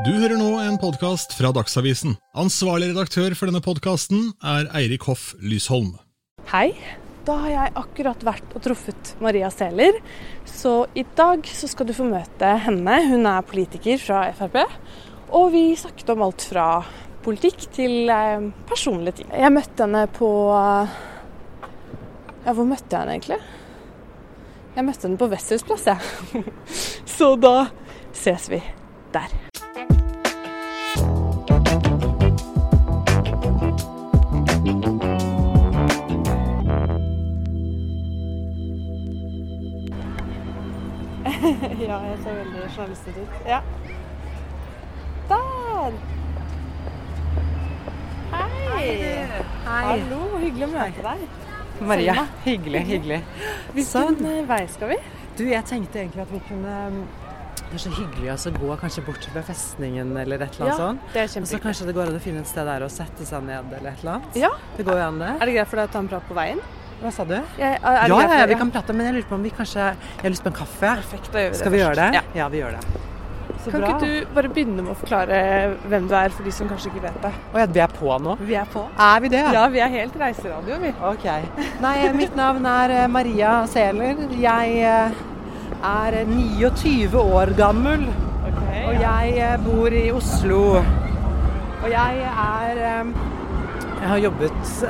Du hører nå en podkast fra Dagsavisen. Ansvarlig redaktør for denne podkasten er Eirik Hoff Lysholm. Hei. Da har jeg akkurat vært og truffet Maria Sæler. Så i dag så skal du få møte henne. Hun er politiker fra Frp. Og vi snakket om alt fra politikk til eh, personlige ting. Jeg møtte henne på eh, Ja, hvor møtte jeg henne egentlig? Jeg møtte henne på Wessels plass, jeg. så da ses vi der. Ja, jeg ser veldig sjarmistete ut. Ja. Der! Hei! Hallo, hyggelig å møte deg. Maria, Selma. hyggelig, hyggelig. Hvilken Sånn. eh, vei skal vi? Du, jeg tenkte egentlig at vi kunne um, Det er så hyggelig å altså, gå kanskje bort ved festningen eller et eller annet sånt. det er Og så kanskje det går an å finne et sted der og sette seg ned eller et eller annet. Ja, Det går jo an, det. Er det greit for deg å ta en prat på veien? Hva sa du? Jeg, Ja, ja, vi kan prate, men jeg lurer på om vi kanskje Jeg har lyst på en kaffe. Perfekt, da gjør vi det Skal vi først. gjøre det? Ja. Ja, vi gjør det. Så Kan bra. ikke du bare begynne med å forklare hvem du er, for de som kanskje ikke vet det? Å ja, vi er på nå? Vi er på. Er vi det? Ja, vi er helt reiseradio, vi. Ok. Nei, mitt navn er eh, Maria Sæler. Jeg eh, er 29 år gammel. Og jeg eh, bor i Oslo. Og jeg er Jeg har jobbet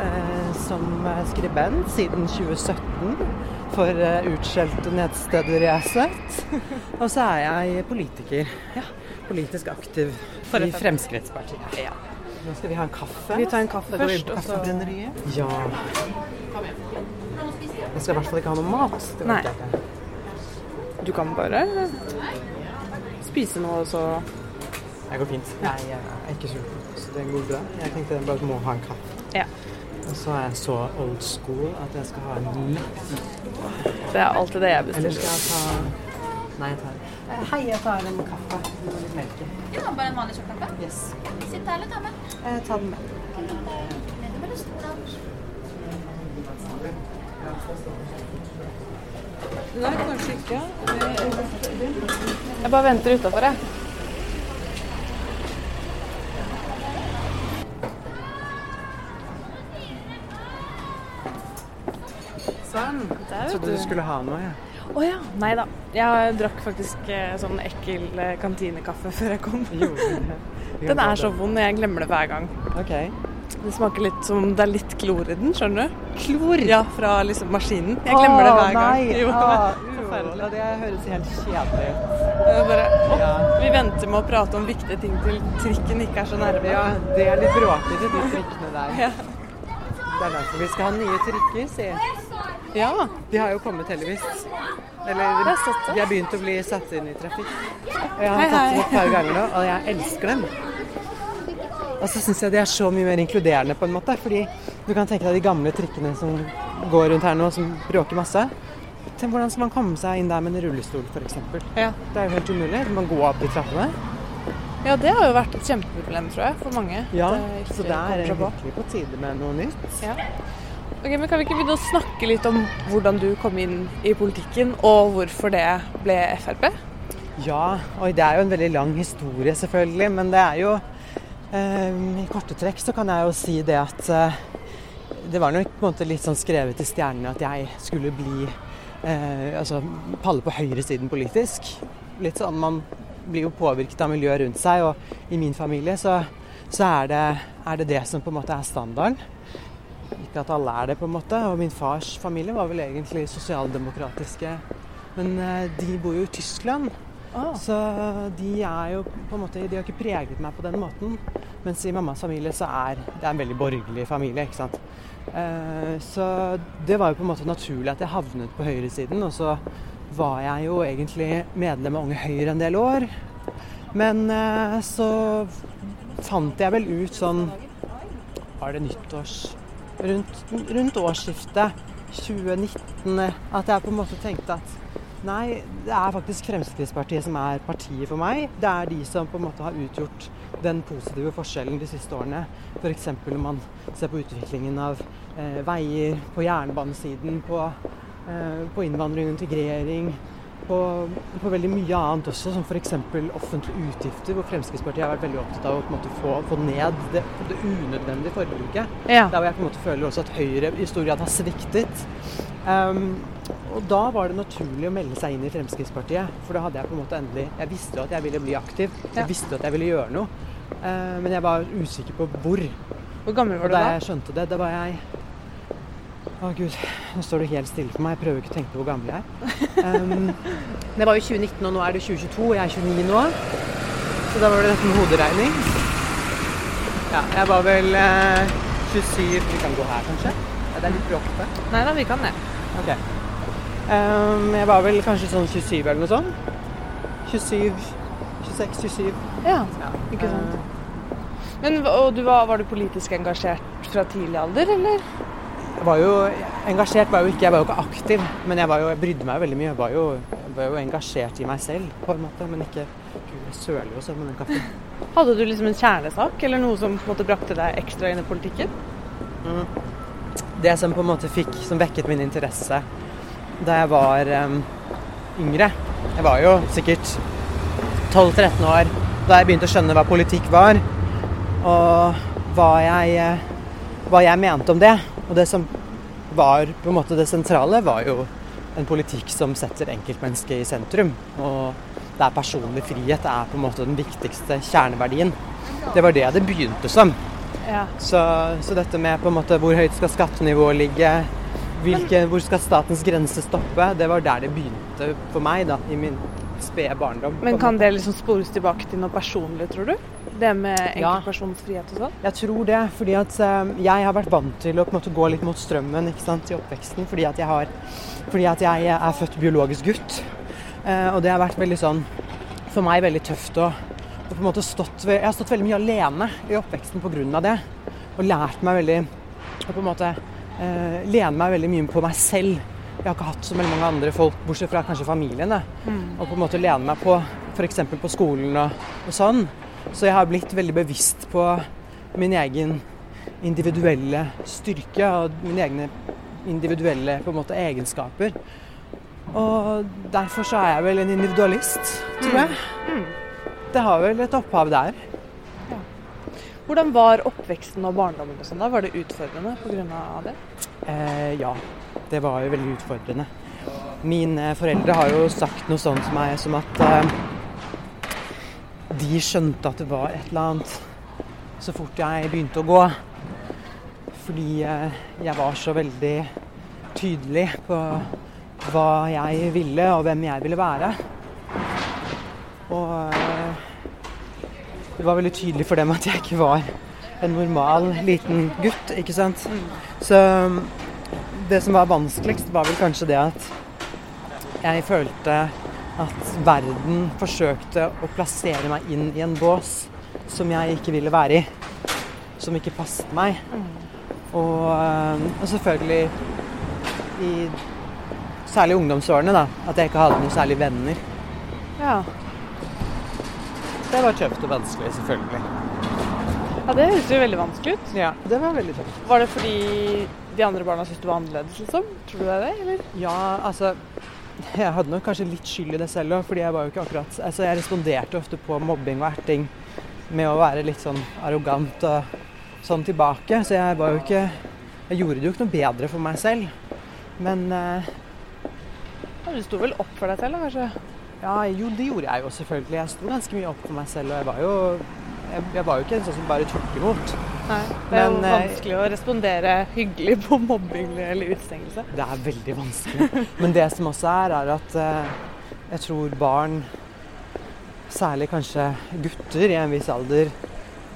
som eh, skribent siden 2017 for eh, utskjelte nettsteder jeg har sett. Og så er jeg politiker. Politisk aktiv For i Fremskrittspartiet. Ja. Nå skal vi ha en kaffe. Vi tar en kaffe går først, så kaffebrenneriet. Ja. Jeg skal i hvert fall ikke ha noe mat. Det Nei. Du kan bare spise noe, og så Det går fint. Jeg er ikke sulten, så det går bra. Jeg tenkte jeg bare må ha en kaffe. Ja. Og så er jeg så old school at jeg skal ha en lett. Det er alltid det jeg Eller bestiller. skal jeg ta Nei, jeg tar Eh, Hei, jeg tar en kaffe med litt melk i. Ja, bare en vanlig kjøttkaffe. Yes. Sitt der eller ta med. Eh, ta den med. Eller? Nei, kanskje ikke. Jeg bare venter utafor, jeg. Sånn. Der, trodde du skulle ha noe, jeg. Å ja. Nei da. Jeg drakk faktisk eh, sånn ekkel eh, kantinekaffe før jeg kom. Jo. Den er så vond, jeg glemmer det hver gang. OK. Det smaker litt som det er litt klor i den, skjønner du? Klor? Ja, fra liksom maskinen. Jeg glemmer det hver gang. Nei. Jo, Ah, ja, det høres helt kjedelig ut. Bare, opp. Ja. vi venter med å prate om viktige ting til trikken ikke er så nærme. Ja, det er litt bråkete, de trikkene der. Ja. Det er derfor vi skal ha nye trikker, si. Ja. De har jo kommet, heldigvis. Eller de har begynt å bli satt inn i trafikk. Og jeg har Hei, tatt dem et par ganger nå, og jeg elsker dem. Og så syns jeg de er så mye mer inkluderende, på en måte. Fordi du kan tenke deg de gamle trikkene som går rundt her nå, som bråker masse. Tenk hvordan skal man komme seg inn der med en rullestol, f.eks. Ja. Det er jo helt umulig. Du må gå opp de trappene. ja, det har jo vært et kjempeproblem, tror jeg, for mange. Ja, så det er virkelig på tide med noe nytt. Ja. Ok, men Kan vi ikke begynne å snakke litt om hvordan du kom inn i politikken, og hvorfor det ble Frp? Ja, og det er jo en veldig lang historie selvfølgelig, men det er jo eh, I korte trekk så kan jeg jo si det at eh, det var nok på en måte litt sånn skrevet i stjernene at jeg skulle bli eh, Altså palle på høyresiden politisk. Litt sånn man blir jo påvirket av miljøet rundt seg, og i min familie så, så er, det, er det det som på en måte er standarden. Ikke at alle er det, på en måte. Og min fars familie var vel egentlig sosialdemokratiske. Men eh, de bor jo i Tyskland. Ah. Så de er jo på en måte De har ikke preget meg på den måten. Mens i mammas familie så er det er en veldig borgerlig familie, ikke sant. Eh, så det var jo på en måte naturlig at jeg havnet på høyresiden. Og så var jeg jo egentlig medlem av Unge Høyre en del år. Men eh, så fant jeg vel ut sånn Var det nyttårs Rundt, rundt årsskiftet 2019 at jeg på en måte tenkte at Nei, det er faktisk Fremskrittspartiet som er partiet for meg. Det er de som på en måte har utgjort den positive forskjellen de siste årene. F.eks. når man ser på utviklingen av eh, veier, på jernbanesiden, på, eh, på innvandring og integrering. På, på veldig mye annet også, som f.eks. offentlige utgifter, hvor Fremskrittspartiet har vært veldig opptatt av å måte få, få ned det, det unødvendige forbruket. Ja. Der hvor jeg på en måte føler også at Høyre i stor grad har sviktet. Um, og da var det naturlig å melde seg inn i Fremskrittspartiet. For da hadde jeg på en måte endelig Jeg visste jo at jeg ville bli aktiv. Jeg visste at jeg ville gjøre noe. Uh, men jeg var usikker på hvor. Hvor gammel var du da da? jeg skjønte det, da var jeg Å gud, nå står det helt stille for meg. Jeg prøver ikke å tenke på hvor gammel jeg er. Um, det var jo 2019, og nå er det 2022, og jeg er 29 nå. Så da var det dette med hoderegning. Ja, jeg var vel eh, 27 Vi kan gå her, kanskje? Ja, det er litt bråkete. Nei da, vi kan det. Ok. Um, jeg var vel kanskje sånn 27 eller noe sånt. 27 26, 27. Ja, Ja. ikke sant. Uh, Men, og du var, var du politisk engasjert fra tidlig alder, eller? Var jo engasjert, var jo ikke, jeg var jo ikke aktiv, men jeg, var jo, jeg brydde meg jo veldig mye. Jeg var jo, jeg var jo engasjert i meg selv, på en måte, men ikke Gud, jeg søler jo sånn med den kaffen. Hadde du liksom en kjernesak, eller noe som på en måte brakte deg ekstra inn i politikken? Det som på en måte fikk, som vekket min interesse da jeg var um, yngre Jeg var jo sikkert 12-13 år da jeg begynte å skjønne hva politikk var, og hva jeg, hva jeg mente om det. Og det som var på en måte det sentrale, var jo en politikk som setter enkeltmennesket i sentrum. Og der personlig frihet er på en måte den viktigste kjerneverdien. Det var det det begynte som. Ja. Så, så dette med på en måte hvor høyt skal skattenivået ligge, hvilke, hvor skal statens grense stoppe, det var der det begynte for meg da, i min spede barndom. Men kan det liksom spores tilbake til noe personlig, tror du? Det med enkeltpersonsfrihet og sånn? Jeg tror det, fordi at eh, jeg har vært vant til å på en måte gå litt mot strømmen ikke sant, i oppveksten, fordi at jeg, har, fordi at jeg er født biologisk gutt. Eh, og det har vært veldig sånn, for meg veldig tøft å, på en måte stått Jeg har stått veldig mye alene i oppveksten pga. det. Og lært meg veldig å på en måte eh, lene meg veldig mye på meg selv. Jeg har ikke hatt så veldig mange andre folk, bortsett fra kanskje familien, Mm. og på en måte lene meg på f.eks. på skolen og, og sånn. Så jeg har blitt veldig bevisst på min egen individuelle styrke og mine egne individuelle på en måte, egenskaper. Og derfor så er jeg vel en individualist, tror jeg. Det har vel et opphav der. Hvordan var oppveksten og barndommen og sånn da? Var det utfordrende pga. det? Eh, ja, det var jo veldig utfordrende. Mine foreldre har jo sagt noe sånt til meg som at eh, de skjønte at det var et eller annet så fort jeg begynte å gå. Fordi eh, jeg var så veldig tydelig på hva jeg ville og hvem jeg ville være. Og eh, det var veldig tydelig for dem at jeg ikke var en normal liten gutt, ikke sant. Så um, det som var vanskeligst, var vel kanskje det at jeg følte at verden forsøkte å plassere meg inn i en bås som jeg ikke ville være i. Som ikke passet meg. Og, um, og selvfølgelig i særlig ungdomsårene, da, at jeg ikke hadde noen særlig venner. Ja. Det var tøft og vanskelig, selvfølgelig. ja, det høres jo veldig vanskelig ut. Ja, det var veldig tøft. Var det fordi de andre barna syntes du var annerledes, liksom? Tror du det er det, eller? Ja, altså Jeg hadde nok kanskje litt skyld i det selv òg, fordi jeg var jo ikke akkurat Altså, jeg responderte ofte på mobbing og erting med å være litt sånn arrogant og sånn tilbake. Så jeg var jo ikke Jeg gjorde det jo ikke noe bedre for meg selv. Men eh, Du sto vel opp for deg selv, da, kanskje? ja, jo, det gjorde jeg jo selvfølgelig. Jeg sto ganske mye opp for meg selv, og jeg var jo Jeg, jeg var jo ikke en sånn som bare tok imot. Nei. Det er Men, eh, vanskelig å respondere hyggelig på mobbing eller utestengelse. Det er veldig vanskelig. Men det som også er, er at eh, jeg tror barn, særlig kanskje gutter i en viss alder,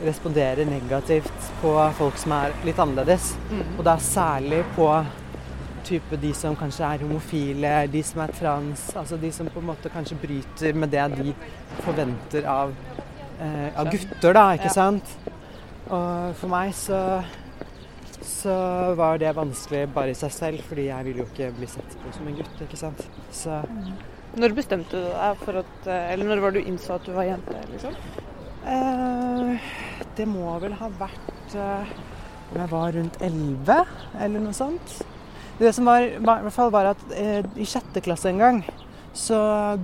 responderer negativt på folk som er litt annerledes. Og det er særlig på type de som kanskje er homofile, de som er trans, altså de som på en måte kanskje bryter med det de forventer av, eh, av gutter, da, ikke Ja. sant? Og for meg så så var det vanskelig bare i seg selv, fordi jeg ville jo ikke bli sett på som en gutt. ikke sant? Så Når bestemte du deg for at eh, Eller når var du innså at du var jente, liksom? eh, Det må vel ha vært eh, om jeg var rundt 11, eller noe sånt. Det som var, var, i hvert fall var at eh, i sjette klasse en gang, så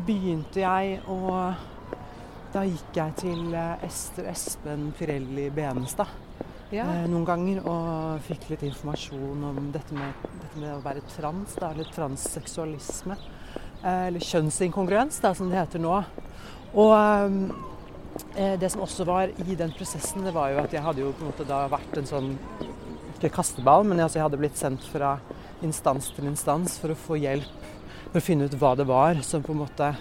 begynte jeg å Da gikk jeg til eh, Ester Espen Pirelli Benestad Ja. eh, noen ganger og fikk litt informasjon om dette med, dette med å være trans, da, eller transseksualisme. Eh, eller kjønnsinkongruens, da, som det heter nå. Og eh, det som også var i den prosessen, det var jo at jeg hadde jo på en måte da vært en sånn Ikke kasteball, men altså jeg hadde blitt sendt fra instans til instans for å få hjelp for å finne ut hva det var som på en måte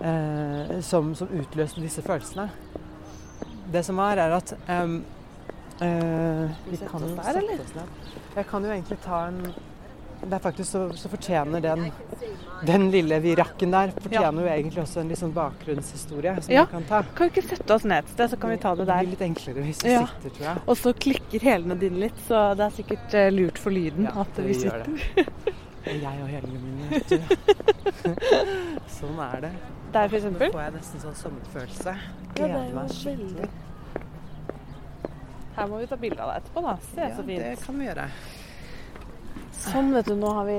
eh, som, som utløste disse følelsene. Det som er, er at eh, Vi kan jo sette oss ned. Jeg kan jo egentlig ta en Det er faktisk så, så fortjener den den lille virakken der fortjener jo egentlig også en sånn bakgrunnshistorie som Ja. vi kan ta. Kan vi ikke sette oss ned et sted, så kan vi ta det der? Det blir litt enklere hvis vi Ja. sitter, tror jeg. Og så klikker hælene dine litt, så det er sikkert eh, lurt for lyden Ja, at vi, vi sitter. Jeg og helene mine, sånn er det. Der, for Nå får jeg nesten sånn sommerfølelse. Gleder er meg skikkelig. Her må vi ta bilde av deg etterpå, da. Se Ja, så det kan vi gjøre. Sånn, vet du. Nå har vi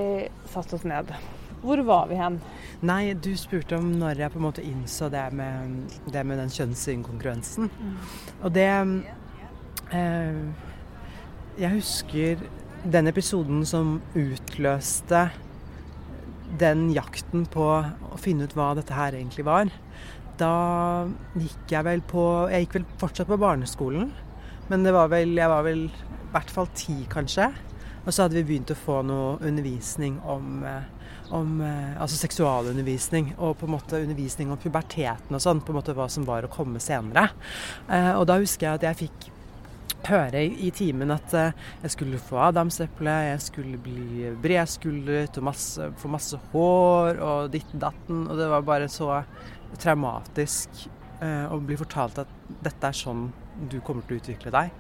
satt oss ned. Hvor var vi hen? Nei, du spurte om når jeg på en måte innså det med, det med den kjønnsinkongruensen. Og det eh, Jeg husker den episoden som utløste den jakten på å finne ut hva dette her egentlig var. Da gikk jeg vel på Jeg gikk vel fortsatt på barneskolen, men det var vel, jeg var vel i hvert fall ti, kanskje. Og så hadde vi begynt å få noe undervisning om, eh, om eh, altså seksualundervisning og på en måte undervisning om puberteten og sånn, på en måte hva som var å komme senere. Eh, og da husker jeg at jeg fikk høre i, timen at eh, jeg skulle få adamseple, jeg skulle bli bredskuldret og masse, få masse hår og ditten datten, og det var bare så traumatisk eh, å bli fortalt at dette er sånn du kommer til å utvikle deg,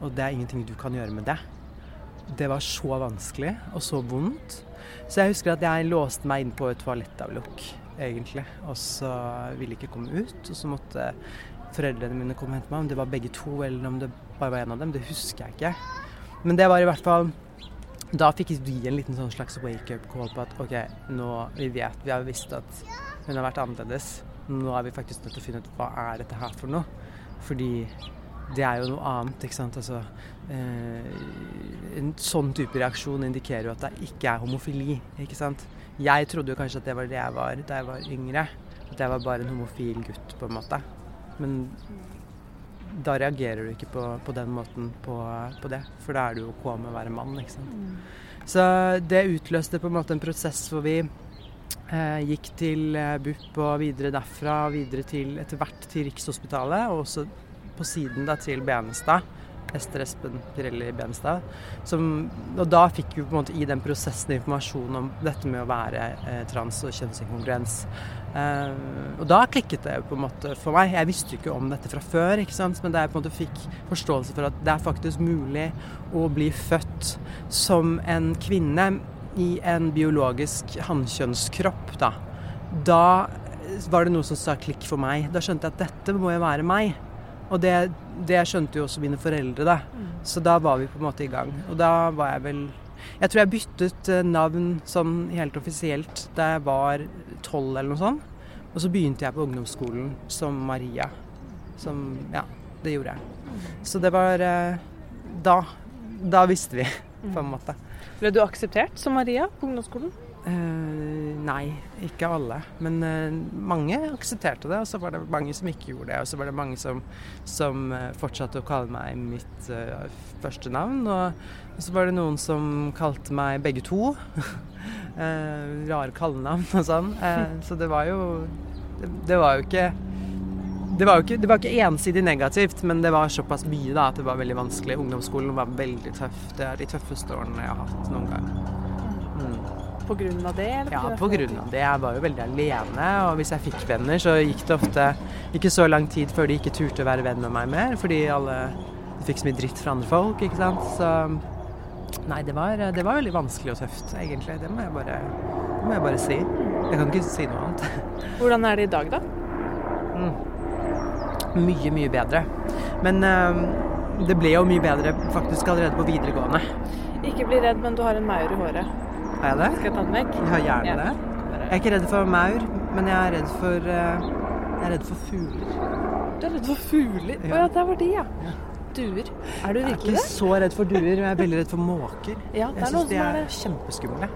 og det er ingenting du kan gjøre med det. Det var så vanskelig og så vondt. Så jeg husker at jeg låste meg inn på et toalettavlukk, egentlig. Og så ville ikke komme ut. Og så måtte foreldrene mine komme og hente meg. Om det var begge to, eller om det bare var en av dem, det husker jeg ikke. Men det var i hvert fall Da fikk vi en liten sånn slags wake-up call på at OK, nå vi vet, vi har visst at hun har vært annerledes. Nå er vi faktisk nødt til å finne ut hva er dette her for noe. Fordi det er jo noe annet, ikke sant. Altså, eh, en sånn type reaksjon indikerer jo at det ikke er homofili, ikke sant. Jeg trodde jo kanskje at det var det jeg var da jeg var yngre. At jeg var bare en homofil gutt, på en måte. Men da reagerer du ikke på, på den måten på, på det, for da er det jo OK med å være mann, ikke sant. Så det utløste på en måte en prosess hvor vi eh, gikk til eh, BUP og videre derfra, videre til etter hvert til Rikshospitalet, og også på siden da til Benestad. Ester Espen Pirelli Benestad. Som, og da fikk vi på en måte i den prosessen informasjon om dette med å være eh, trans og kjønnsinkongruens. Eh, og da klikket det på en måte for meg. Jeg visste jo ikke om dette fra før, ikke sant? men jeg på en måte fikk forståelse for at det er faktisk mulig å bli født som en kvinne i en biologisk hannkjønnskropp, da. Da var det noe som sa klikk for meg. Da skjønte jeg at dette må jo være meg. Og det, det skjønte jo også mine foreldre, da. Så da var vi på en måte i gang. Og da var jeg vel Jeg tror jeg byttet eh, navn sånn helt offisielt da jeg var tolv eller noe sånt. Og så begynte jeg på ungdomsskolen som Maria. Som Ja, det gjorde jeg. Så det var eh, Da. Da visste vi, på en måte. Ble du akseptert som Maria på ungdomsskolen? Eh, nei, ikke alle. Men uh, mange aksepterte det, og så var det mange som ikke gjorde det. Og så var det mange som, som eh, fortsatte å kalle meg mitt uh, første navn. Og, og så var det noen som kalte meg begge to. Rare kallenavn og sånn. Så det var jo det, det var jo ikke det var jo ikke, det var ikke ensidig negativt, men det var såpass mye da, at det var veldig vanskelig. Ungdomsskolen var veldig tøff. Det er de tøffeste årene jeg har hatt noen gang. Mm. Av det? Eller Ja, av det. Jeg var jo veldig alene, og hvis jeg fikk venner, så gikk det ofte ikke så lang tid før de ikke turte å være venn med meg mer, fordi alle fikk så mye dritt fra andre folk, ikke sant. Så nei, det var, det var veldig vanskelig og tøft, egentlig. Det må jeg bare, det må jeg bare si. Jeg kan ikke si noe annet. Hvordan er det i dag, da? Mye, mye bedre. Men eh, det ble jo mye bedre faktisk allerede på videregående. Ikke bli redd, men du har en maur i håret. Har jeg det? Skal jeg ta den vekk? Ja, gjerne Ja. det. Jeg er ikke redd for maur, men jeg er redd for eh, Jeg er redd for fugler. Du er redd for fugler? Å Ja. der var de, ja. Duer. Er du Jeg er ikke det? så redd for duer, men jeg er veldig redd for måker. Ja, det Jeg syns de er er kjempeskumle.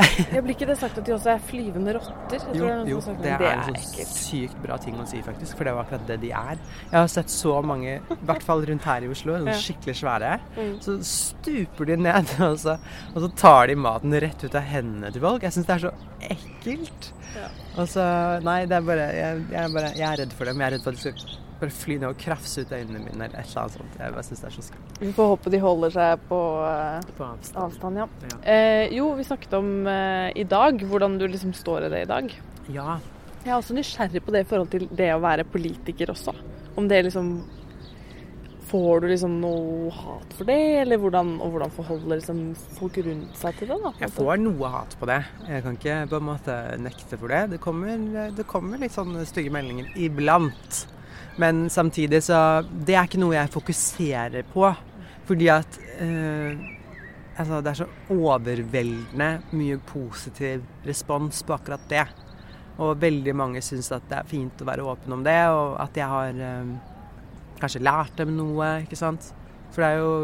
Jeg blir ikke det sagt at de også er flyvende rotter? Jo, jo, det det. er en sånn sykt bra ting å si, faktisk. For det var akkurat det de er. Jeg har sett så mange, i hvert fall rundt her i Oslo, sånn skikkelig svære. Mm. Så stuper de ned, og så, og så tar de maten rett ut av hendene til folk. Jeg syns det er så ekkelt. Ja. Og så Nei, det er bare jeg, jeg, er bare jeg er redd for dem. Jeg er redd for at de skal bare fly ned og krafse ut øynene mine eller et eller annet sånt. Jeg bare syns det er så skummelt. Vi får håpe de holder seg på uh, På avstand. avstand, ja. Ja. Eh, jo, vi snakket om eh, i dag, hvordan du liksom står i det i dag. ja. Jeg er også nysgjerrig på det i forhold til det å være politiker også. Om det liksom Får du liksom noe hat for det, eller hvordan, og hvordan forholder liksom folk rundt seg til det? da? Jeg får noe hat på det. Jeg kan ikke på en måte nekte for det. Det kommer, det kommer litt sånne stygge meldinger iblant. Men samtidig så Det er ikke noe jeg fokuserer på. Fordi at eh, altså det er så overveldende mye positiv respons på akkurat det. Og veldig mange syns at det er fint å være åpen om det, og at jeg har eh, kanskje lært dem noe, ikke sant. For det er jo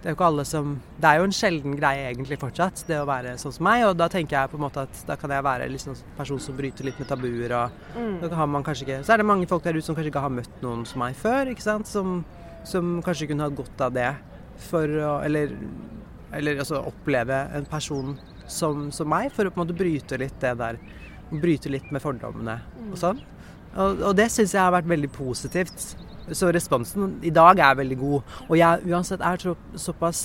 det er jo ikke alle som Det er jo en sjelden greie egentlig fortsatt, det å være sånn som meg. Og da tenker jeg på en måte at da kan jeg være liksom en person som bryter litt med tabuer. Og Mm. da har man kanskje ikke Så er det mange folk der ute som kanskje ikke har møtt noen som meg før, ikke sant. Som, som kanskje kunne hatt godt av det for å Eller, eller altså oppleve en person som, som meg, for å på en måte bryte litt det der. Bryte litt med fordommene og sånn. Og, og det syns jeg har vært veldig positivt. Så responsen i dag er veldig god. Og jeg uansett er så, såpass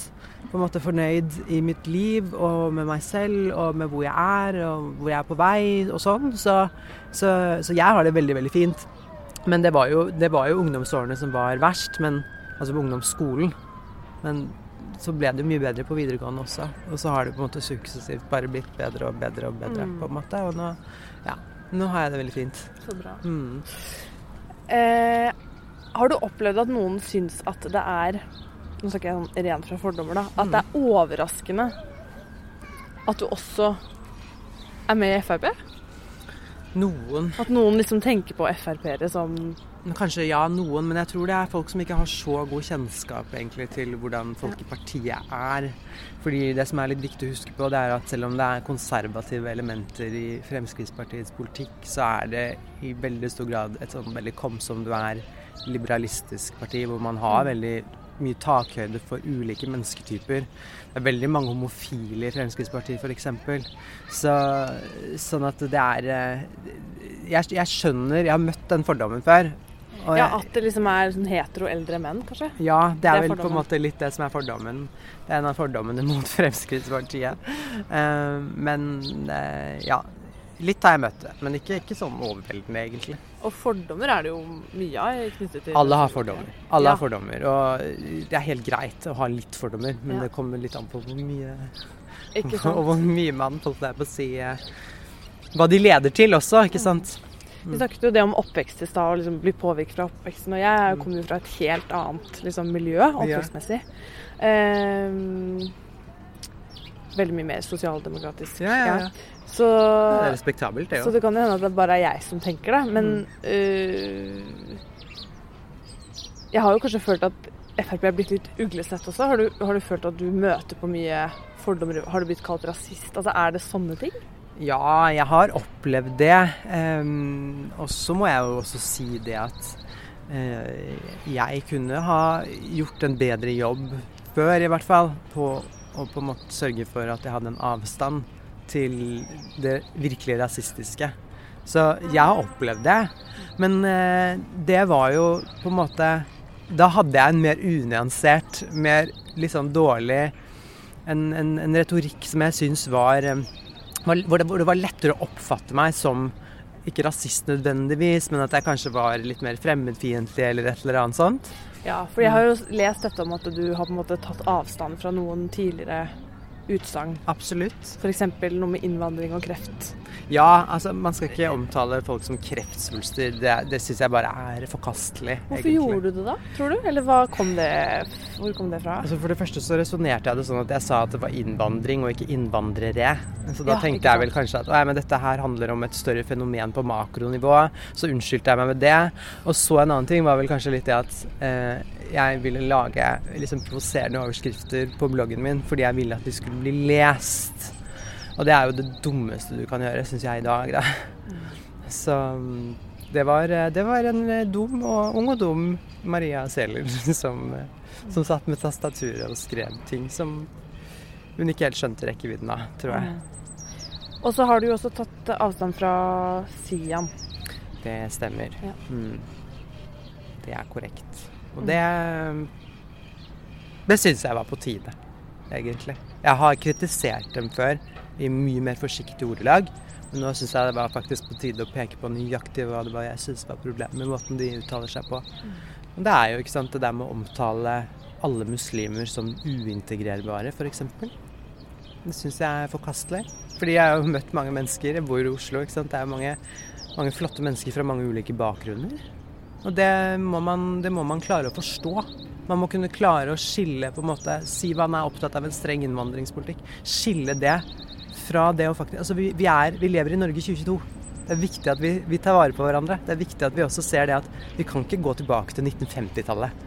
på en måte fornøyd i mitt liv og med meg selv og med hvor jeg er og hvor jeg er på vei og sånn. Så, så, så jeg har det veldig, veldig fint. Men det var, jo, det var jo ungdomsårene som var verst, men, altså ungdomsskolen. Men så ble det jo mye bedre på videregående også. Og så har det på en måte suksessivt bare blitt bedre og bedre og bedre. Mm. på en måte. Og nå, ja, nå har jeg det veldig fint. Så bra. Mm. Eh, har du opplevd at noen syns at det er Nå snakker jeg sånn rent fra fordommer, da. At det er overraskende at du også er med i Frp? Noen At noen liksom tenker på Frp-ere som Kanskje ja, noen, men jeg tror det er folk som ikke har så god kjennskap egentlig til hvordan folk i partiet er. Fordi det som er litt viktig å huske på, det er at selv om det er konservative elementer i Fremskrittspartiets politikk, så er det i veldig stor grad et sånn veldig kom som du er liberalistisk parti, hvor man har veldig mye takhøyde for ulike mennesketyper. Det er veldig mange homofile i Fremskrittspartiet f.eks. Så, sånn at det er eh, jeg, jeg skjønner Jeg har møtt den fordommen før. Ja, jeg- at det liksom er sånn hetero eldre menn, kanskje? ja, det Det er vel vel på en måte litt det som er fordommen. Det er en av fordommene mot Fremskrittspartiet. Uh, men uh, ja. Litt har jeg møtt det, men ikke, ikke sånn overveldende, egentlig. Og fordommer er det jo mye av knyttet til Alle har fordommer. Alle Ja. har fordommer, Og det er helt greit å ha litt fordommer, men Ja. det kommer litt an på hvor mye, Ikke og sant? hvor mye man holdt der på å si eh, Hva de leder til også, ikke sant? Vi snakket jo det om oppvekst i stad, og liksom bli påvirket fra oppveksten. Og jeg Mm. kommer jo fra et helt annet liksom, miljø oppvekstmessig. Ehm, veldig mye mer sosialdemokratisk. Ja, ja, ja. Så, Det er respektabelt, det så det kan jo hende at det bare er jeg som tenker det. Men Mm. øh, jeg har jo kanskje følt at Frp er blitt litt uglesett også. Har du, har du følt at du møter på mye fordommer? Har du blitt kalt rasist? Altså, Er det sånne ting? Ja, jeg har opplevd det. Um, og så må jeg jo også si det at uh, jeg kunne ha gjort en bedre jobb før, i hvert fall, på å på en måte sørge for at jeg hadde en avstand til det virkelig rasistiske. Så jeg har opplevd det. Men eh, det var jo på en måte Da hadde jeg en mer unyansert, mer liksom dårlig En, en, en retorikk som jeg syns eh, var- hvor det, hvor det var lettere å oppfatte meg som ikke rasist nødvendigvis, men at jeg kanskje var litt mer fremmedfiendtlig eller et eller annet sånt. Ja, for jeg har jo lest dette om at du har på en måte tatt avstand fra noen tidligere utsagn. Absolutt. F.eks. noe med innvandring og kreft. Ja, altså man skal ikke omtale folk som kreftsvulster. Det, det syns jeg bare er forkastelig. Hvorfor egentlig. gjorde du det da, tror du? Eller kom det, hvor kom det fra? Altså For det første så resonnerte jeg det sånn at jeg sa at det var innvandring og ikke innvandrere. Så da Ja, tenkte jeg vel kanskje at «Nei, men dette her handler om et større fenomen på makronivå. Så unnskyldte jeg meg med det. Og så en annen ting var vel kanskje litt det at eh, jeg ville lage liksom provoserende overskrifter på bloggen min fordi jeg ville at de skulle bli lest. Og det er jo det dummeste du kan gjøre, syns jeg i dag. Da. Så mm, det var, det var en eh, dum og ung og dum Maria Sæler som, eh, som satt med tastaturet og skrev ting som hun ikke helt skjønte rekkevidden av, tror jeg. Og så har du jo også tatt avstand fra Sian. Det stemmer. Ja. Mm. Det er korrekt. Og det Det syns jeg var på tide, egentlig. Jeg har kritisert dem før i mye mer forsiktige ordelag. Men nå syns jeg det var faktisk på tide å peke på nøyaktig hva det var jeg syns var problemet med måten de uttaler seg på. Men det er jo ikke sant, det der med å omtale alle muslimer som uintegrerbare, f.eks. Det syns jeg er forkastelig. Fordi jeg har jo møtt mange mennesker. Jeg bor i Oslo. ikke sant? Det er mange, mange flotte mennesker fra mange ulike bakgrunner. Og det må, man, det må man klare å forstå. Man må kunne klare å skille, på en måte, si man er opptatt av en streng innvandringspolitikk. Skille det fra det å faktisk Altså, vi, vi, er, vi lever i Norge 2022. Det er viktig at vi, vi tar vare på hverandre. Det er viktig at vi også ser det at vi kan ikke gå tilbake til 1950-tallet.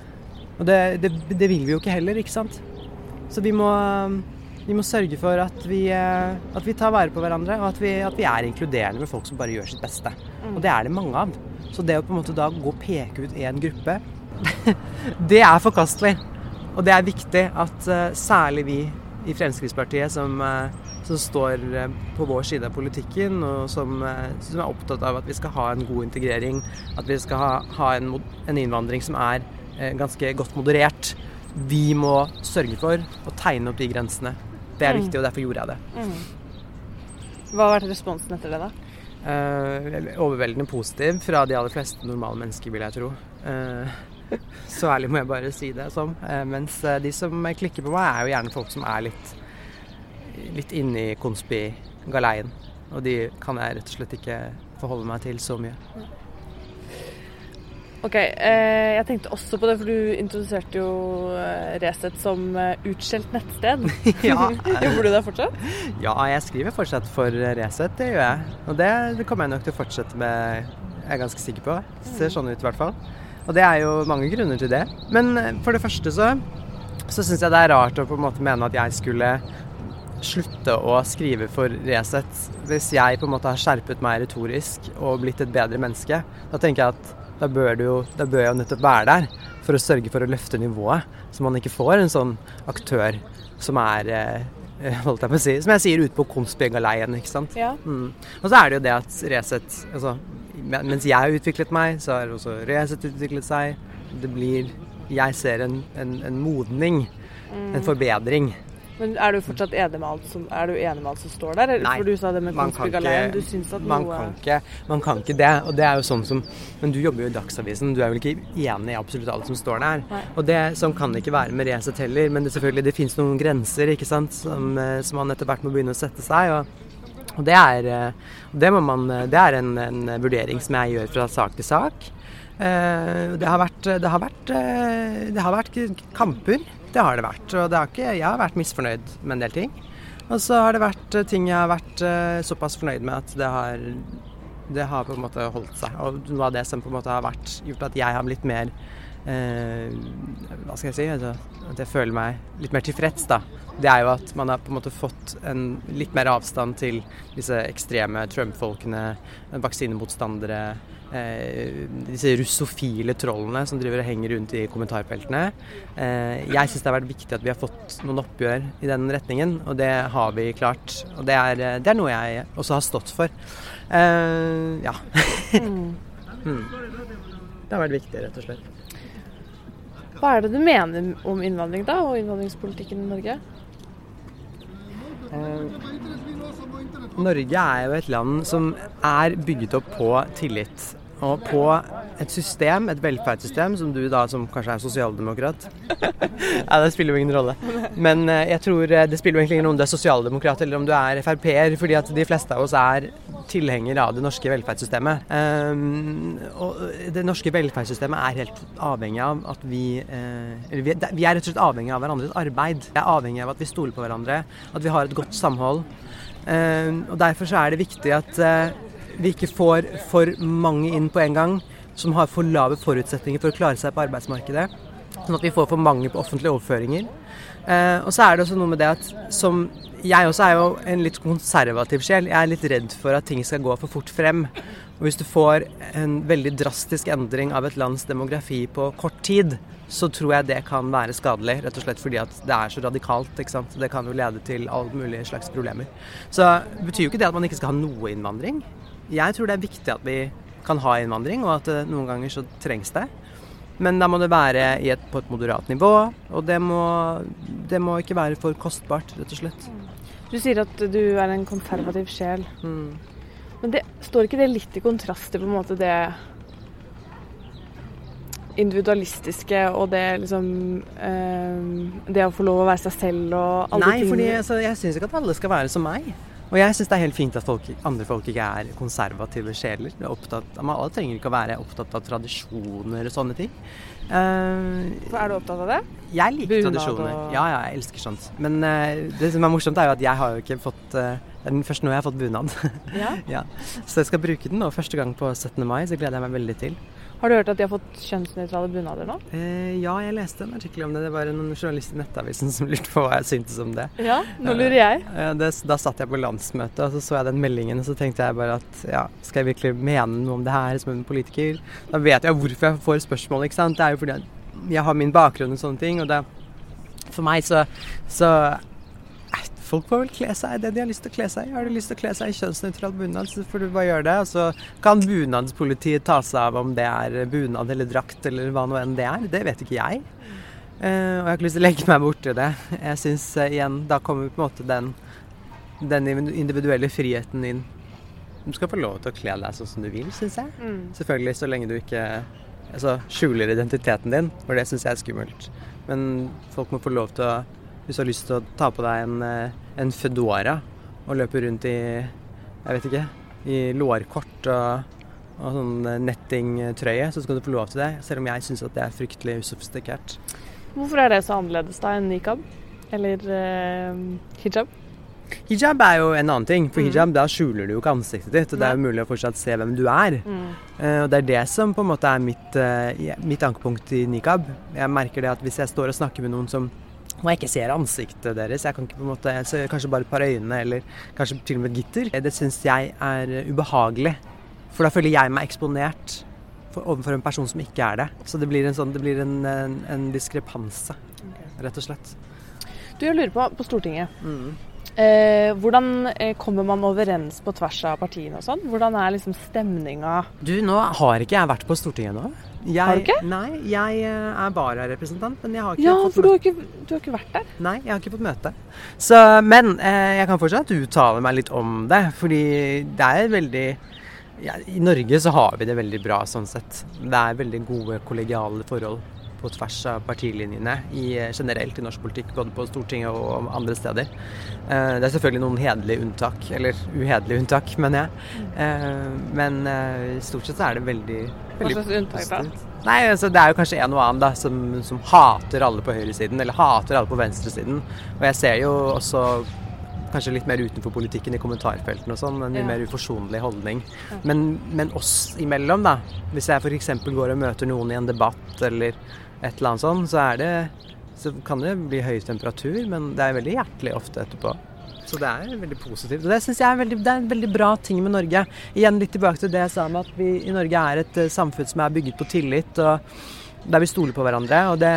Og det, det, det vil vi jo ikke heller, ikke sant. Så vi må, vi må sørge for at vi, eh, at vi tar vare på hverandre, og at vi, at vi er inkluderende med folk som bare gjør sitt beste. Og det er det mange av. Så det å på en måte da gå og peke ut én gruppe, det er forkastelig. Og det er viktig at eh, særlig vi i Fremskrittspartiet som, eh, som står på vår side av politikken, og som, som er opptatt av at vi skal ha en god integrering, at vi skal ha, ha en, en innvandring som er ganske godt moderert. Vi må sørge for å tegne opp de grensene. Det er Mm. viktig, og derfor gjorde jeg det. Hva har vært responsen etter det, da? Uh, overveldende positiv fra de aller fleste normale mennesker, vil jeg tro. Uh, så ærlig må jeg bare si det som. Uh, mens de som klikker på meg, er jo gjerne folk som er litt, litt inne i conspi-galeien. Og de kan jeg rett og slett ikke forholde meg til så mye. Ok, eh, jeg tenkte også på det, for du introduserte jo eh, Resett som eh, utskjelt nettsted. Ja. Jobber du der fortsatt? Ja, jeg skriver fortsatt for Resett, det gjør jeg. Og det, det kommer jeg nok til å fortsette med, jeg er ganske sikker på. Ser sånn ut i hvert fall. Og det er jo mange grunner til det. Men for det første så, så syns jeg det er rart å på en måte mene at jeg skulle slutte å skrive for Resett hvis jeg på en måte har skjerpet meg retorisk og blitt et bedre menneske. Da tenker jeg at da bør, du da bør jeg jo nettopp være der for å sørge for å løfte nivået, så man ikke får en sånn aktør som er eh, holdt jeg på å si, som jeg sier ute på Konspegaleien, ikke sant. Ja. Mm. Og så er det jo det at Resett altså, Mens jeg har utviklet meg, så har også Resett utviklet seg. Det blir Jeg ser en, en, en modning, en forbedring. Men er du fortsatt enig med alt som, du enig med alt som står der? Nei, For du sa det med man kan ikke- Man noe kan, ikke, man kan ikke det. Og det er jo sånn som Men du jobber jo i Dagsavisen. Du er vel ikke enig i absolutt alt som står der? Nei. Og det sånn kan det ikke være med Resett heller. Men det, selvfølgelig, det finnes noen grenser ikke sant, som, eh, som man etter hvert må begynne å sette seg. Og, og det er, eh, det man, det er en, en vurdering som jeg gjør fra sak til sak. Eh, Det har vært, det har vært, eh, det har vært kamper. Det har det vært. Og det har ikke, jeg har vært misfornøyd med en del ting. Og så har det vært eh, ting jeg har vært eh, såpass fornøyd med at det har, det har på en måte holdt seg. Og noe av det som på en måte har vært, gjort at jeg har blitt mer eh, Hva skal jeg si? Altså, at jeg føler meg litt mer tilfreds, da. Det er jo at man har på en måte fått en litt mer avstand til disse ekstreme Trump-folkene, vaksinemotstandere, eh, disse russofile trollene som driver og henger rundt i kommentarfeltene. Eh, jeg syns det har vært viktig at vi har fått noen oppgjør i den retningen, og det har vi klart. Og det er, eh, det er noe jeg også har stått for. Eh, ja. Mm. Det har vært viktig, rett og slett. Hva er det du mener om innvandring, da? Og innvandringspolitikken i Norge? Eh, Norge er jo et land som er bygget opp på tillit. Og på et system, et velferdssystem, som du da som kanskje er sosialdemokrat Ja, det spiller jo ingen rolle. Men eh, jeg tror eh, det spiller jo egentlig ingen rolle om du er sosialdemokrat eller om du er Frp-er, fordi at de fleste av oss er tilhengere av det norske velferdssystemet. Um, og det norske velferdssystemet er helt avhengig av at vi Eller vi, vi, er rett og slett avhengig av hverandres arbeid. Vi er avhengig av at vi stoler på hverandre, at vi har et godt samhold. Um, og Derfor så er det viktig at uh, vi ikke får for mange inn på en gang som har for lave forutsetninger for å klare seg på arbeidsmarkedet. Sånn at vi får for mange på offentlige overføringer. Eh, og så er det også noe med det at som Jeg også er jo en litt konservativ sjel. Jeg er litt redd for at ting skal gå for fort frem. Og hvis du får en veldig drastisk endring av et lands demografi på kort tid, så tror jeg det kan være skadelig. Rett og slett fordi at det er så radikalt. ikke sant? Det kan jo lede til alle mulige slags problemer. Så betyr jo ikke det at man ikke skal ha noe innvandring. Jeg tror det er viktig at vi kan ha innvandring, og at noen ganger så trengs det. Men da må det være et, på et moderat nivå, og det må, det må, ikke være for kostbart, rett og slett. Du sier at du er en konservativ sjel. Mm. Men det, står ikke det litt i kontrast til på en måte det individualistiske og det liksom eh, Det å få lov å være seg selv og alle Nei, ting Nei, for altså, jeg syns ikke at alle skal være som meg. Og jeg syns det er helt fint at folk, andre folk ikke er konservative sjeler. Er opptatt, alle trenger ikke å være opptatt av tradisjoner og sånne ting. Uh, er du opptatt av det? Jeg liker Bunad tradisjoner. og- Ja, ja, jeg elsker sånt. Men uh, det som er morsomt, er jo at jeg har jo ikke fått uh, Det er den første nå jeg har fått bunad. Ja. ja. Så jeg skal bruke den nå første gang på 17. mai, så gleder jeg meg veldig til. Har du hørt at de har fått kjønnsnøytrale bunader nå? Eh, ja, jeg leste en artikkel om det. Det var en journalist i Nettavisen som lurte på hva jeg syntes om det. Ja, nå lurer jeg. Eh, det, da satt jeg på landsmøtet, og så så jeg den meldingen, og så tenkte jeg bare at ja, skal jeg virkelig mene noe om det her som en politiker? Da vet jeg hvorfor jeg får spørsmål, ikke sant. Det er jo fordi jeg har min bakgrunn og sånne ting, og det For meg så, så Folk får vel kle seg i det de har lyst til å kle seg i. Har du lyst til å kle seg i kjønnsnøytral bunad, så får du bare gjøre det. Og så kan bunadspolitiet ta seg av om det er bunad eller drakt eller hva nå enn det er. Det vet ikke jeg. Uh, og jeg har ikke lyst til å legge meg borti det. Jeg syns uh, igjen Da kommer på en måte den, den individuelle friheten inn. Du skal få lov til å kle deg sånn som du vil, syns jeg. Mm. Selvfølgelig så lenge du ikke altså, skjuler identiteten din, for det syns jeg er skummelt. Men folk må få lov til å hvis du har lyst til å ta på deg en, eh, en fedora og løpe rundt i jeg vet ikke, i lårkort og, og sånn nettingtrøye, så skal du få lov til det. Selv om jeg syns at det er fryktelig usofistikert. Hvorfor er det så annerledes da enn nikab? Eller eh, hijab? Hijab er jo en annen ting. For Mm. hijab, da skjuler du jo ikke ansiktet ditt. Og det er jo mulig å fortsatt se hvem du er. Mm. Uh, og det er det som på en måte er mitt, uh, mitt ankepunkt i nikab. Jeg merker det at hvis jeg står og snakker med noen som og jeg ikke ser ansiktet deres. Jeg kan ikke på en måte, jeg ser kanskje bare et par øyne, eller kanskje til og med et gitter. Det syns jeg er ubehagelig. For da føler jeg meg eksponert for, overfor en person som ikke er det. Så det blir en, sånn, det blir en, en, en diskrepanse, rett og slett. Du, jeg lurer på, på Stortinget. Mm. Eh, hvordan eh, kommer man overens på tvers av partiene og sånn? Hvordan er liksom stemninga? Du, nå har ikke jeg vært på Stortinget nå. Jeg, Har du ikke? Nei, jeg eh, er vararepresentant, men jeg har ikke Ja, fått for du har, ikke, du har ikke vært der. Nei, jeg har ikke fått møte. Så, men eh, jeg kan fortsatt uttale meg litt om det, fordi det er veldig ja, I Norge så har vi det veldig bra sånn sett. Det er veldig gode kollegiale forhold på tvers av partilinjene i, eh, generelt i norsk politikk, både på Stortinget og andre steder. Eh, det er selvfølgelig noen hederlige unntak, eller uhederlige unntak, mener jeg. Eh, men stort sett så er det veldig, Hva slags unntak da? Nei, altså Det er jo kanskje en og annen da, som, som hater alle på høyresiden, eller hater alle på venstresiden. Og jeg ser jo også kanskje litt mer utenfor politikken i kommentarfeltene og sånn, en Ja. mer uforsonlig holdning. Men, men oss imellom, da. Hvis jeg f.eks. går og møter noen i en debatt eller et eller annet sånn, så er det så kan det bli høy temperatur, men det er veldig hjertelig ofte etterpå. Så det er veldig positivt. Og det syns jeg er, veldig, er en veldig bra ting med Norge. Igjen litt tilbake til det jeg sa om at vi i Norge er et eh, samfunn som er bygget på tillit, og der vi stoler på hverandre. Og det,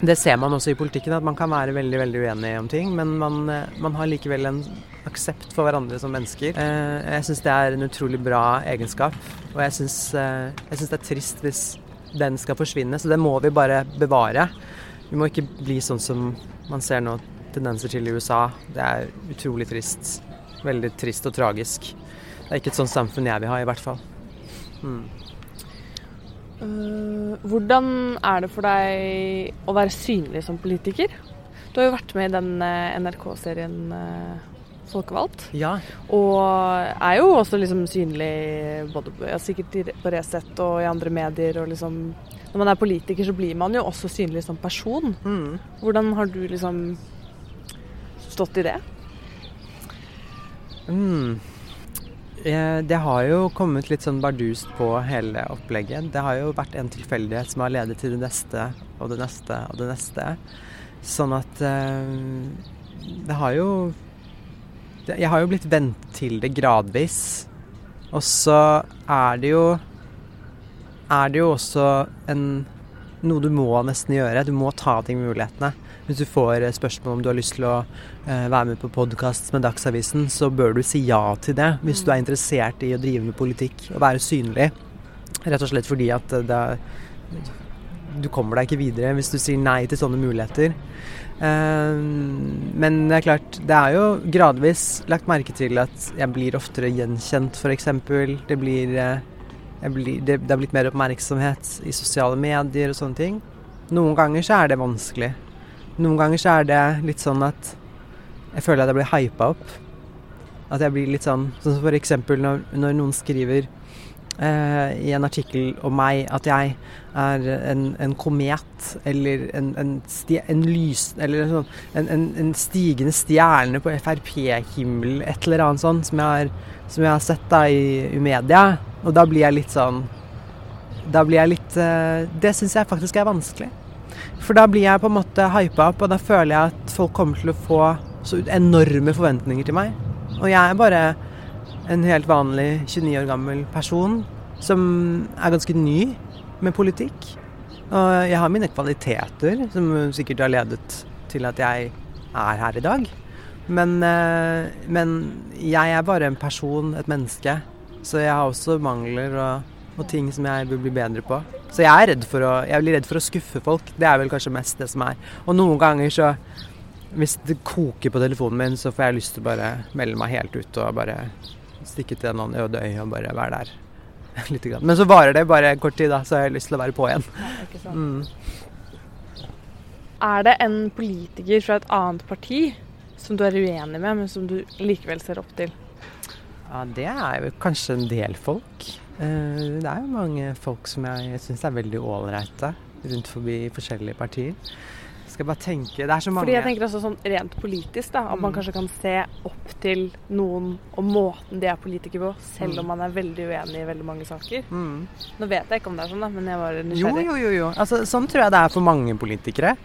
det ser man også i politikken, at man kan være veldig veldig uenig om ting, men man, eh, man har likevel en aksept for hverandre som mennesker. Eh, Jeg syns det er en utrolig bra egenskap, og jeg syns det er trist hvis den skal forsvinne, så det må vi bare bevare. Vi må ikke bli sånn som man ser nå tendenser til i USA. Det er utrolig trist. Veldig trist og tragisk. Det er ikke et sånt samfunn jeg vil ha, i hvert fall. Mm. Hvordan er det for deg å være synlig som politiker? Du har jo vært med i den eh, NRK-serien eh, Folkevalgt. Ja. Og er jo også liksom synlig både ja, sikkert på Resett og i andre medier. Og liksom, når man er politiker, så blir man jo også synlig som person. Mm. Hvordan har du liksom stått i det? Mm. Eh, Det har jo kommet litt sånn bardust på hele opplegget. Det har jo vært en tilfeldighet som har ledet til det neste og det neste og det neste. Sånn at eh, det har jo Jeg har jo blitt vent til det gradvis. Og så er det jo Er det jo også en noe du må nesten gjøre. Du må ta ting med mulighetene. Hvis du får spørsmål om du har lyst til å eh, være med på podkast med Dagsavisen, så bør du si ja til det hvis du er interessert i å drive med politikk og være synlig. Rett og slett fordi at det er, du kommer deg ikke videre hvis du sier nei til sånne muligheter. Eh, men det er klart, det er jo gradvis lagt merke til at jeg blir oftere gjenkjent, f.eks. Det eh, det, det har blitt mer oppmerksomhet i sosiale medier og sånne ting. Noen ganger så er det vanskelig. Noen ganger så er det litt sånn at jeg føler at jeg blir hypa opp. At jeg blir litt sånn Sånn som eksempel når, når noen skriver eh, i en artikkel om meg at jeg er en, en komet eller en, en, sti, en lys... Eller sånn, en stigende stjerne på Frp-himmelen, et eller annet sånt som jeg har, som jeg har sett da i, i media. Og da blir jeg litt sånn Da blir jeg litt eh, Det syns jeg faktisk er vanskelig. For da blir jeg på en måte hypa opp, og da føler jeg at folk kommer til å få så enorme forventninger til meg. Og jeg er bare en helt vanlig 29 år gammel person som er ganske ny med politikk. Og jeg har mine kvaliteter, som sikkert har ledet til at jeg er her i dag. Men, eh, men jeg er bare en person, et menneske. Så jeg har også mangler og, og ting som jeg bør bli bedre på. Så jeg er redd for å, jeg blir redd for å skuffe folk. Det er vel kanskje mest det som er. Og noen ganger så Hvis det koker på telefonen min, så får jeg lyst til å bare melde meg helt ut og bare stikke til en annen øde øy og bare være der. Litt grann. Men så varer det bare kort tid, da, så har jeg lyst til å være på igjen. Mm. Er det en politiker fra et annet parti som du er uenig med, men som du likevel ser opp til? Ja, det er jo kanskje en del folk. Eh, Det er jo mange folk som jeg syns er veldig ålreite rundt forbi forskjellige partier. Skal bare tenke Det er så mange Fordi jeg tenker også sånn rent politisk, da, at man Mm. kanskje kan se opp til noen og måten de er politiker på, selv Mm. om man er veldig uenig i veldig mange saker. mm. Nå vet jeg ikke om det er sånn, da, men jeg var nysgjerrig. jo, jo. jo. Altså, sånn tror jeg det er for mange politikere.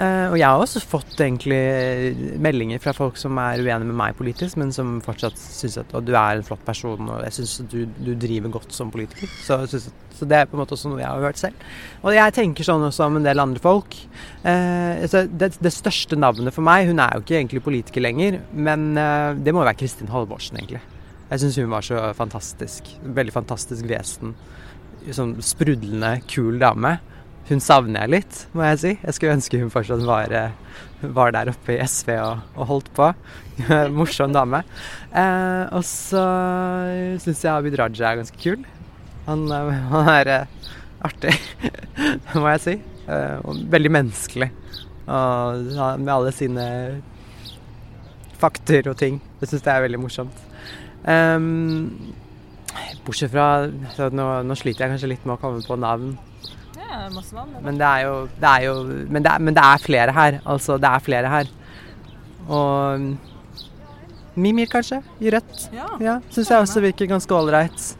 Uh, og jeg har også fått egentlig meldinger fra folk som er uenige med meg politisk, men som fortsatt syns at du er en flott person, og jeg syns du, du driver godt som politiker. Så, at, så det er på en måte også noe jeg har hørt selv. Og jeg tenker sånn også om en del andre folk. Eh, altså, det, det største navnet for meg, hun er jo ikke egentlig politiker lenger, men eh, det må jo være Kristin Halvorsen, egentlig. Jeg syns hun var så fantastisk. Veldig fantastisk vesen sånn sprudlende, kul dame. Hun savner jeg litt, må jeg si. Jeg skulle ønske hun fortsatt var, eh, var der oppe i SV og, og holdt på. Morsom dame. Eh, og så syns jeg Abid Raja er ganske kul. Han, han er artig, må jeg si. Eh, og veldig menneskelig. Og med alle sine fakter og ting. Det syns jeg er veldig morsomt. Um, bortsett fra nå, nå sliter jeg kanskje litt med å komme på navn. Ja, masse navn. Men det er jo, det er jo men, det er, men det er flere her. Altså, det er flere her. Og Mimir, kanskje, i Rødt. Ja. Ja, Syns jeg også virker ganske ålreit.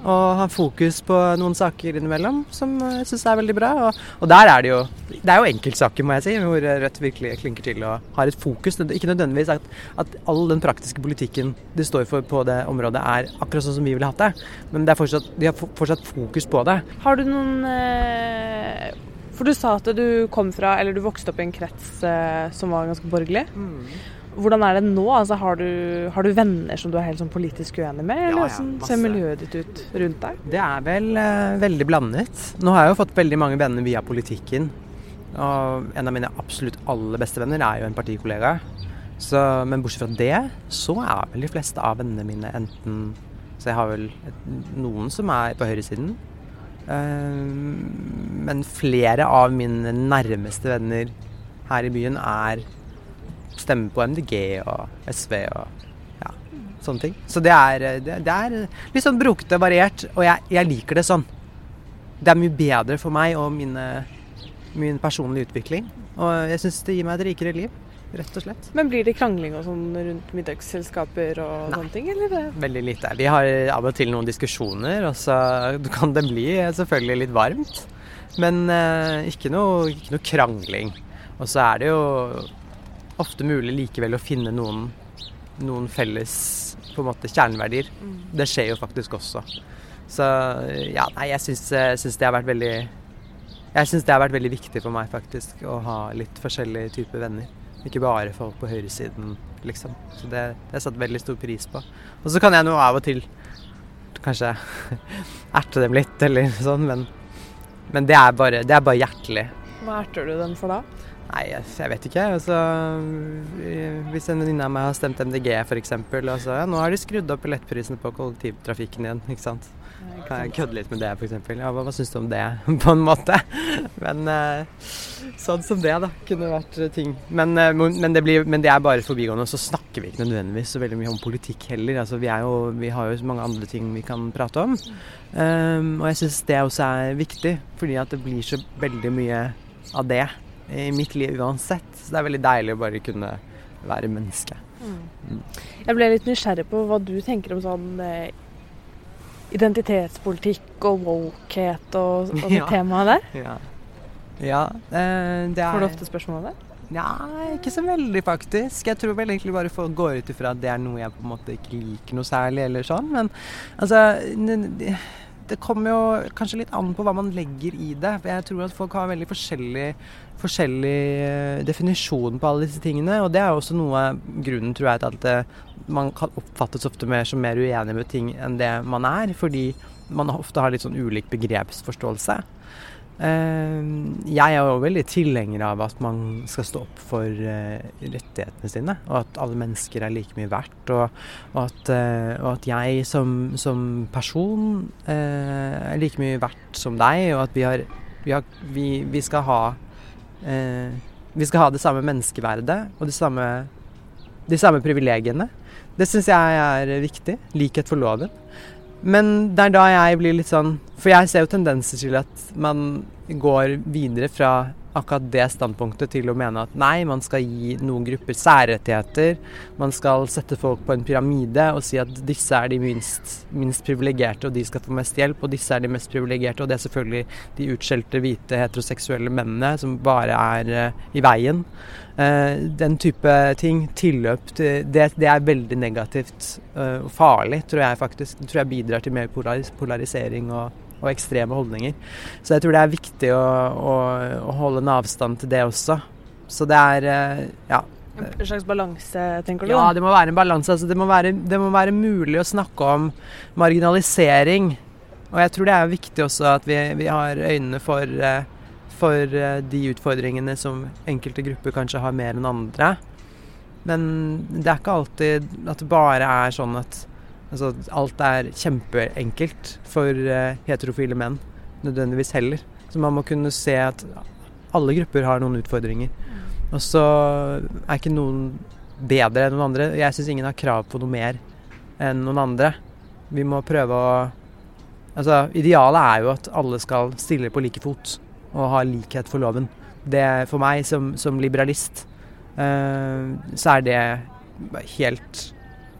Og har fokus på noen saker innimellom som jeg syns er veldig bra. Og, og der er det jo Det er jo enkeltsaker, må jeg si, hvor Rødt virkelig klinker til og har et fokus. Ikke nødvendigvis at, at all den praktiske politikken de står for på det området, er akkurat sånn som vi ville hatt det. Men det er fortsatt, de har fortsatt fokus på det. Har du noen eh, For du sa at du kom fra, eller du vokste opp i en krets eh, som var ganske borgerlig. Hvordan er det nå? Altså, har, du, har du venner som du er helt sånn politisk uenig med? Eller Ja, ja, ser miljøet ditt ut rundt deg? Det er vel uh, veldig blandet. Nå har jeg jo fått veldig mange venner via politikken. Og en av mine absolutt aller beste venner er jo en partikollega. Så, men bortsett fra det, så er vel de fleste av vennene mine enten Så jeg har vel et, noen som er på høyresiden. Uh, men flere av mine nærmeste venner her i byen er stemmer på MDG og SV og ja, sånne ting. Så det er, det, det er litt sånn brokete, variert, og jeg, jeg liker det sånn. Det er mye bedre for meg og mine, min personlige utvikling. Og jeg syns det gir meg et rikere liv, rett og slett. Men blir det krangling og sånn rundt middagsselskaper og Nei. sånne ting, eller? Veldig lite. Vi har av og til noen diskusjoner, og så kan det bli selvfølgelig litt varmt. Men eh, ikke, noe, ikke noe krangling. Og så er det jo ofte mulig likevel å finne noen, noen felles måte kjerneverdier. Det skjer jo faktisk også. Så ja, nei, jeg syns, det har vært veldig Jeg syns det har vært veldig viktig for meg faktisk å ha litt forskjellige typer venner. Ikke bare folk på høyresiden, liksom. Så det, det har jeg satt veldig stor pris på. Og så kan jeg nå av og til kanskje erte dem litt, eller sånn, men, men det, er bare, det er bare hjertelig. Hva erter du dem for da? Nei, jeg, jeg vet ikke. Altså, hvis en venninne av meg har stemt MDG f.eks., og så ja, nå har de skrudd opp billettprisene på kollektivtrafikken igjen, ikke sant. Kan jeg kødde litt med det f.eks.? Ja, hva, hva syns du om det, på en måte? Men eh, sånn som det, da. Kunne vært eh, ting. Men, eh, men, det blir, men det er bare forbigående. Så snakker vi ikke nødvendigvis så veldig mye om politikk heller. Altså, vi, jo, vi har jo så mange andre ting vi kan prate om. Um, og jeg syns det også er viktig, fordi at det blir så veldig mye av det i mitt liv uansett. Så det er veldig deilig å bare kunne være menneske. Jeg ble litt nysgjerrig på hva du tenker om sånn eh, identitetspolitikk og wokehet og, og det Ja. temaet der. Ja. ja eh, det er Får du ofte spørsmål om det? Nei, ikke så veldig faktisk. Jeg tror vel egentlig bare folk går ut ifra at det er noe jeg på en måte ikke liker noe særlig, eller sånn. Men altså det- kommer jo kanskje litt an på hva man legger i det. Jeg tror at folk har veldig forskjellig, forskjellig eh, definisjon på alle disse tingene. Og det er jo også noe grunnen, tror jeg, til at man kan oppfattes ofte mer som mer uenig med ting enn det man er. Fordi man ofte har litt sånn ulik begrepsforståelse. Eh, Jeg er jo veldig tilhenger av at man skal stå opp for eh, rettighetene sine, og at alle mennesker er like mye verdt. Og, og, at, eh, og at jeg som, som person eh, er like mye verdt som deg, og at vi, har, vi, har, vi, vi skal ha Vi skal ha det samme menneskeverdet og de samme, de samme privilegiene. Det syns jeg er viktig. Likhet for loven. Men det er da jeg blir litt sånn For jeg ser jo tendenser til at man går videre fra akkurat det standpunktet til å mene at nei, man skal gi noen grupper særrettigheter. Man skal sette folk på en pyramide og si at disse er de minst, minst privilegerte, og de skal få mest hjelp. Og disse er de mest privilegerte, og det er selvfølgelig de utskjelte, hvite, heteroseksuelle mennene som bare er uh, i veien. Uh, den type ting, tilløp til det, det er veldig negativt eh, og farlig, tror jeg faktisk. Det tror jeg bidrar til mer polaris polarisering og, og ekstreme holdninger. Så jeg tror det er viktig å, å, å holde en avstand til det også. Så det er eh, ja. En slags balanse, tenker du? Ja, det må være en balanse. Altså, det, må være, det må være mulig å snakke om marginalisering. Og jeg tror det er viktig også at vi, vi har øynene for, eh, for eh, de utfordringene som enkelte grupper kanskje har mer enn andre. Men det er ikke alltid at det bare er sånn at altså, alt er kjempeenkelt for eh, heterofile menn. Nødvendigvis heller. Så man må kunne se at alle grupper har noen utfordringer. Og så er ikke noen bedre enn noen andre. Jeg syns ingen har krav på noe mer enn noen andre. Vi må prøve å Altså, idealet er jo at alle skal stille på like fot og ha likhet for loven. Det For meg som, som liberalist eh, så er det helt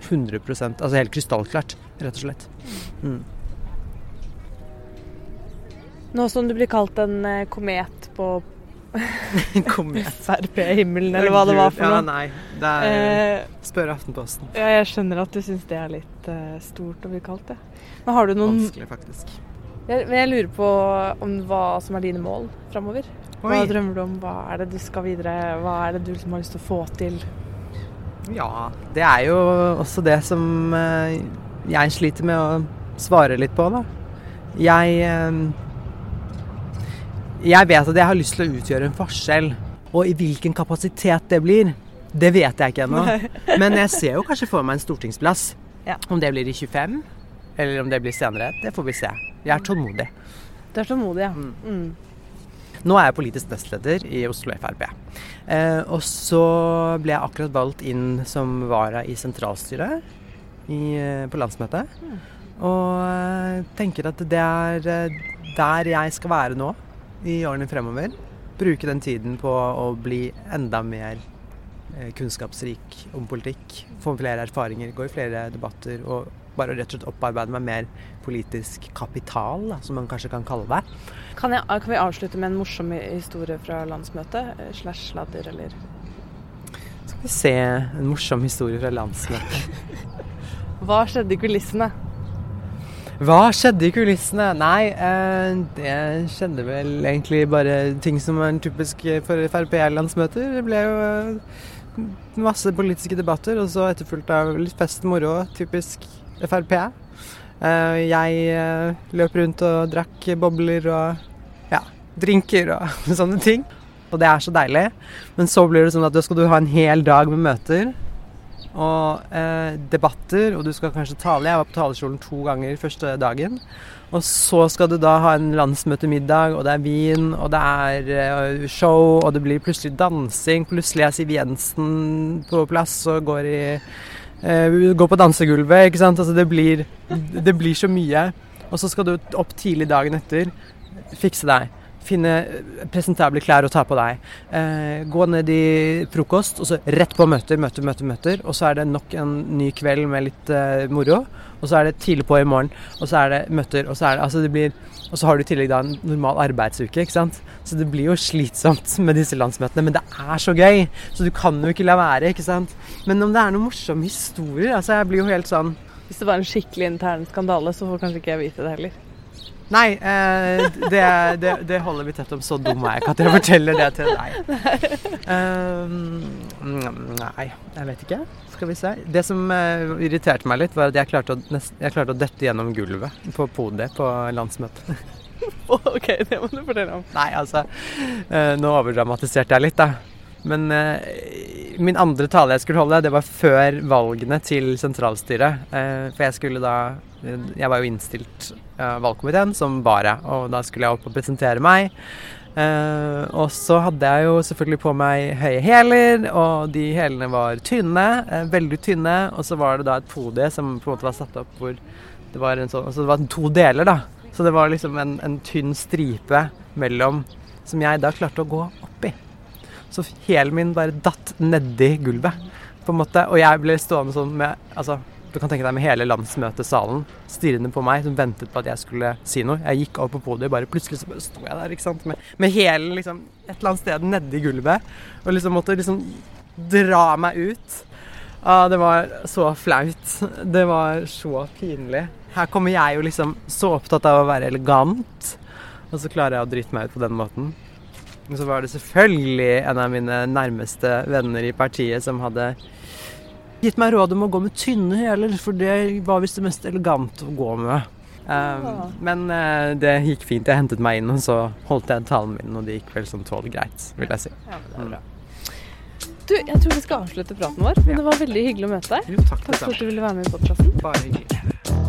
100 Altså helt krystallklart, rett og slett. Mm. Nå som du blir kalt en eh, komet på. Frp-himmelen, eller hva det var for Ja, noe. nei. Det er Eh, Spør Aftenposten. ja, jeg skjønner at du syns det er litt uh, stort å bli kalt det. Men har du noen Vanskelig, faktisk. jeg, men jeg lurer på om hva som er dine mål framover. Hva Oi. drømmer du om? Hva er det du skal videre? Hva er det du liksom har lyst til å få til? Ja, det er jo også det som eh, jeg sliter med å svare litt på, da. Jeg eh, Jeg vet at jeg har lyst til å utgjøre en forskjell. Og i hvilken kapasitet det blir, det vet jeg ikke ennå. Men jeg ser jo kanskje for meg en stortingsplass. Ja. Om det blir i 25, eller om det blir senere, det får vi se. Jeg er tålmodig. Du er tålmodig, ja. Mm. Nå er jeg politisk nestleder i Oslo Frp. Eh, og så ble jeg akkurat valgt inn som vara i sentralstyret i, eh, på landsmøtet. Og eh, tenker at det er eh, der jeg skal være nå i årene fremover. Bruke den tiden på å bli enda mer kunnskapsrik om politikk. Få flere erfaringer, gå i flere debatter og bare rett og slett opparbeide meg mer politisk kapital, da, som man kanskje kan kalle det. Kan, jeg, kan vi avslutte med en morsom historie fra landsmøtet? Eh, Slash sladder, eller Skal vi se en morsom historie fra landsmøtet. Hva skjedde i kulissene? Hva skjedde i kulissene? Nei, eh, det skjedde vel egentlig bare ting som er typisk for Frp-landsmøter. Det ble jo eh, masse politiske debatter, og så etterfulgt av litt fest moro. Typisk Frp. Eh, jeg eh, løp rundt og drakk bobler og ja, drinker og sånne ting. Og det er så deilig. Men så blir det sånn at da skal du ha en hel dag med møter og eh, debatter, og du skal kanskje tale. Jeg var på talerstolen to ganger første dagen. Og så skal du da ha en landsmøtemiddag, og det er vin, og det er eh, show, og det blir plutselig dansing. Plutselig er Siv Jensen på plass og går i eh, Går på dansegulvet, ikke sant. Altså det blir, det blir så mye. Og så skal du opp tidlig dagen etter, fikse deg. Finne presentable klær å ta på deg. Eh, gå ned i frokost, og så rett på møter, møter, møter. møter. Og så er det nok en ny kveld med litt eh, moro. Og så er det tidlig på i morgen, og så er det møter. Og så, er det, altså det blir, og så har du i tillegg da en normal arbeidsuke, ikke sant. Så det blir jo slitsomt med disse landsmøtene, men det er så gøy. Så du kan jo ikke la være, ikke sant. Men om det er noen morsomme historier Altså, jeg blir jo helt sånn Hvis det var en skikkelig intern skandale, så får kanskje ikke jeg vite det heller. Nei, eh, det, det, det holder vi tett om. Så dum er jeg ikke at jeg forteller det til deg. Um, nei, jeg vet ikke. Skal vi se. Det som uh, irriterte meg litt, var at jeg klarte, å, nest, jeg klarte å dette gjennom gulvet på podiet på landsmøtet. ok, det må du fortelle om. Nei, altså Uh, Nå overdramatiserte jeg litt, da. Men uh, min andre tale jeg skulle holde, det var før valgene til sentralstyret. For jeg skulle da Jeg var jo innstilt valgkomiteen som bare. og da skulle jeg opp og presentere meg. Uh, og så hadde jeg jo selvfølgelig på meg høye hæler, og de hælene var tynne. Uh, veldig tynne. Og så var det da et podie som på en måte var satt opp hvor det var en sånn Altså det var to deler, da. Så det var liksom en, en tynn stripe mellom som jeg da klarte å gå opp i. Så hælen min bare datt nedi gulvet, på en måte. Og jeg ble stående sånn med Altså, du kan tenke deg med hele landsmøtesalen stirrende på meg, som ventet på at jeg skulle si noe. Jeg gikk opp på podiet, bare plutselig så bare sto jeg der, ikke sant, med, med hælen liksom et eller annet sted nedi gulvet, og liksom måtte liksom dra meg ut. Ah, det var så flaut. Det var så pinlig. Her kommer jeg jo liksom så opptatt av å være elegant, og så klarer jeg å drite meg ut på den måten. Og så var det selvfølgelig en av mine nærmeste venner i partiet som hadde gitt meg råd om å gå med tynne hæler, for det var visst det mest elegante å gå med. Um, men uh, det gikk fint. Jeg hentet meg inn, og så holdt jeg talen min, og det gikk vel sånn tålelig greit, vil jeg si. Ja, det er bra. Du, jeg tror vi skal avslutte praten vår, men Ja. det var veldig hyggelig å møte deg. Jo, takk, Takk for at du ville være med i podkasten. Bare hyggelig.